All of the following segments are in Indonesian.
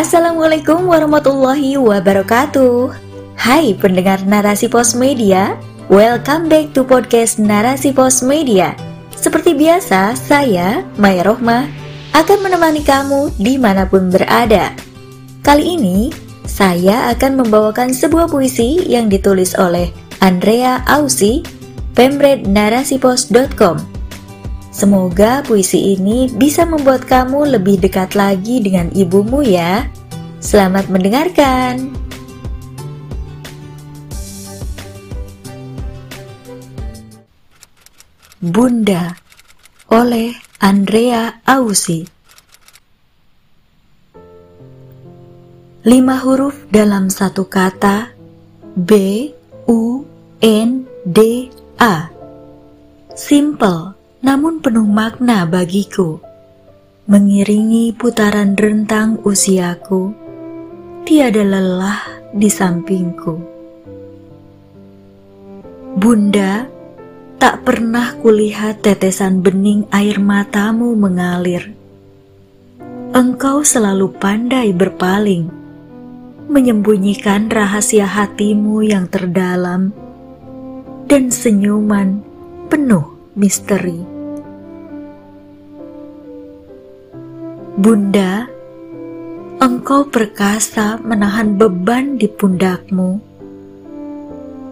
Assalamualaikum warahmatullahi wabarakatuh. Hai pendengar Narasi Pos Media Welcome back to podcast Narasi Pos Media. Seperti biasa, saya, Maya Rohmah akan menemani kamu di mana pun berada. Kali ini, saya akan membawakan sebuah puisi yang ditulis oleh Andrea Ausi, pemrednarasipos.com Semoga puisi ini bisa membuat kamu lebih dekat lagi dengan ibumu ya. Selamat mendengarkan. Bunda oleh Andrea Ausi Lima huruf dalam satu kata B, U, N, D, A Simple namun penuh makna bagiku. Mengiringi putaran rentang usiaku, tiada lelah di sampingku. Bunda, tak pernah kulihat tetesan bening air matamu mengalir. Engkau selalu pandai berpaling, menyembunyikan rahasia hatimu yang terdalam, dan senyuman penuh misteri. Bunda, engkau perkasa menahan beban di pundakmu.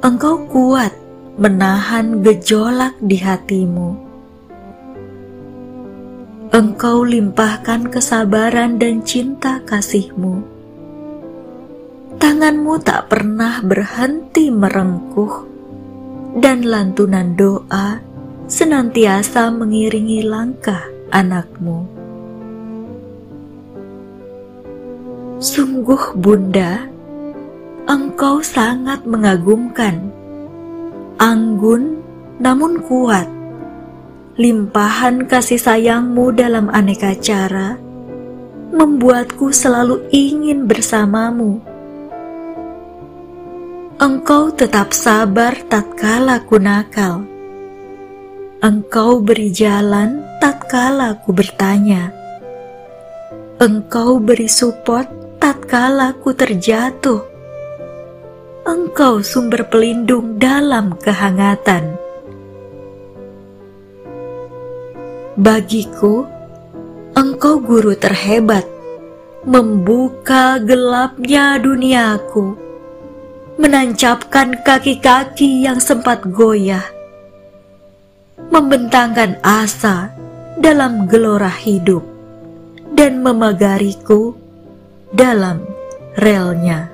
Engkau kuat menahan gejolak di hatimu. Engkau limpahkan kesabaran dan cinta kasihmu. Tanganmu tak pernah berhenti merengkuh, dan lantunan doa senantiasa mengiringi langkah anakmu. Sungguh bunda, engkau sangat mengagumkan. Anggun namun kuat. Limpahan kasih sayangmu dalam aneka cara membuatku selalu ingin bersamamu. Engkau tetap sabar tatkala ku nakal Engkau beri jalan tatkala ku bertanya. Engkau beri support tatkala ku terjatuh. Engkau sumber pelindung dalam kehangatan. Bagiku, engkau guru terhebat, membuka gelapnya duniaku, menancapkan kaki-kaki yang sempat goyah membentangkan asa dalam gelora hidup dan memagariku dalam relnya.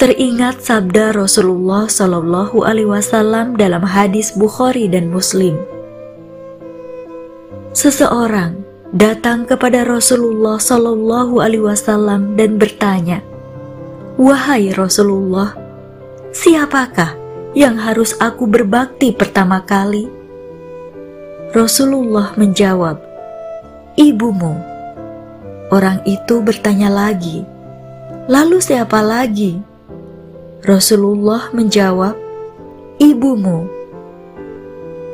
Teringat sabda Rasulullah Shallallahu Alaihi Wasallam dalam hadis Bukhari dan Muslim. Seseorang datang kepada Rasulullah Shallallahu Alaihi Wasallam dan bertanya, "Wahai Rasulullah, siapakah yang harus aku berbakti pertama kali? Rasulullah menjawab, "Ibumu." Orang itu bertanya lagi, "Lalu siapa lagi?" Rasulullah menjawab, "Ibumu."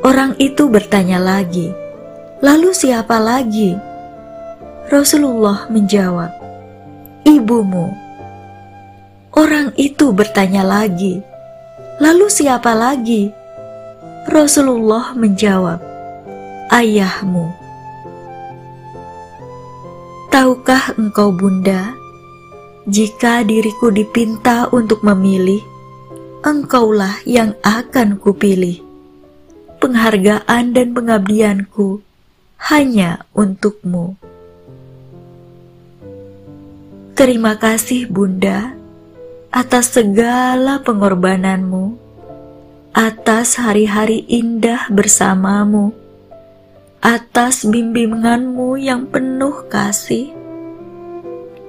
Orang itu bertanya lagi, "Lalu siapa lagi?" Rasulullah menjawab, "Ibumu." Orang itu bertanya lagi, Lalu siapa lagi? Rasulullah menjawab, Ayahmu. Tahukah engkau bunda, jika diriku dipinta untuk memilih, engkaulah yang akan kupilih. Penghargaan dan pengabdianku hanya untukmu. Terima kasih bunda atas segala pengorbananmu, atas hari-hari indah bersamamu, atas bimbinganmu yang penuh kasih,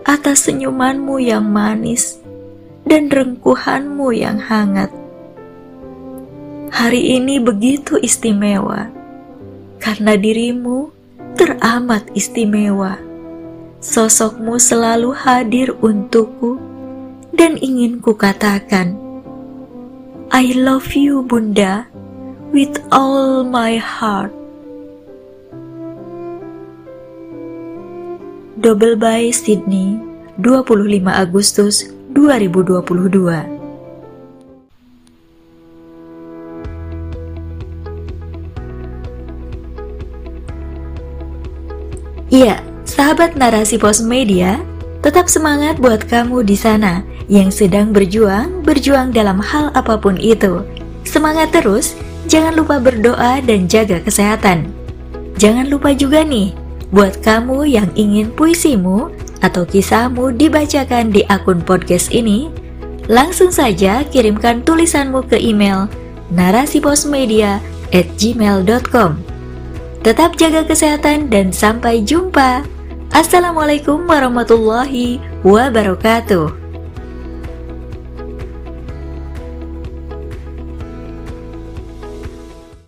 atas senyumanmu yang manis, dan rengkuhanmu yang hangat. Hari ini begitu istimewa, karena dirimu teramat istimewa. Sosokmu selalu hadir untukku dan ingin kukatakan, I love you bunda with all my heart. Double by Sydney 25 Agustus 2022 Iya, sahabat narasi pos media, tetap semangat buat kamu di sana yang sedang berjuang, berjuang dalam hal apa pun itu. Semangat terus, jangan lupa berdoa dan jaga kesehatan. Jangan lupa juga nih, buat kamu yang ingin puisimu atau kisahmu dibacakan di akun podcast ini, langsung saja kirimkan tulisanmu ke email narasiposmedia@gmail.com. Tetap jaga kesehatan dan sampai jumpa. Assalamualaikum warahmatullahi wabarakatuh.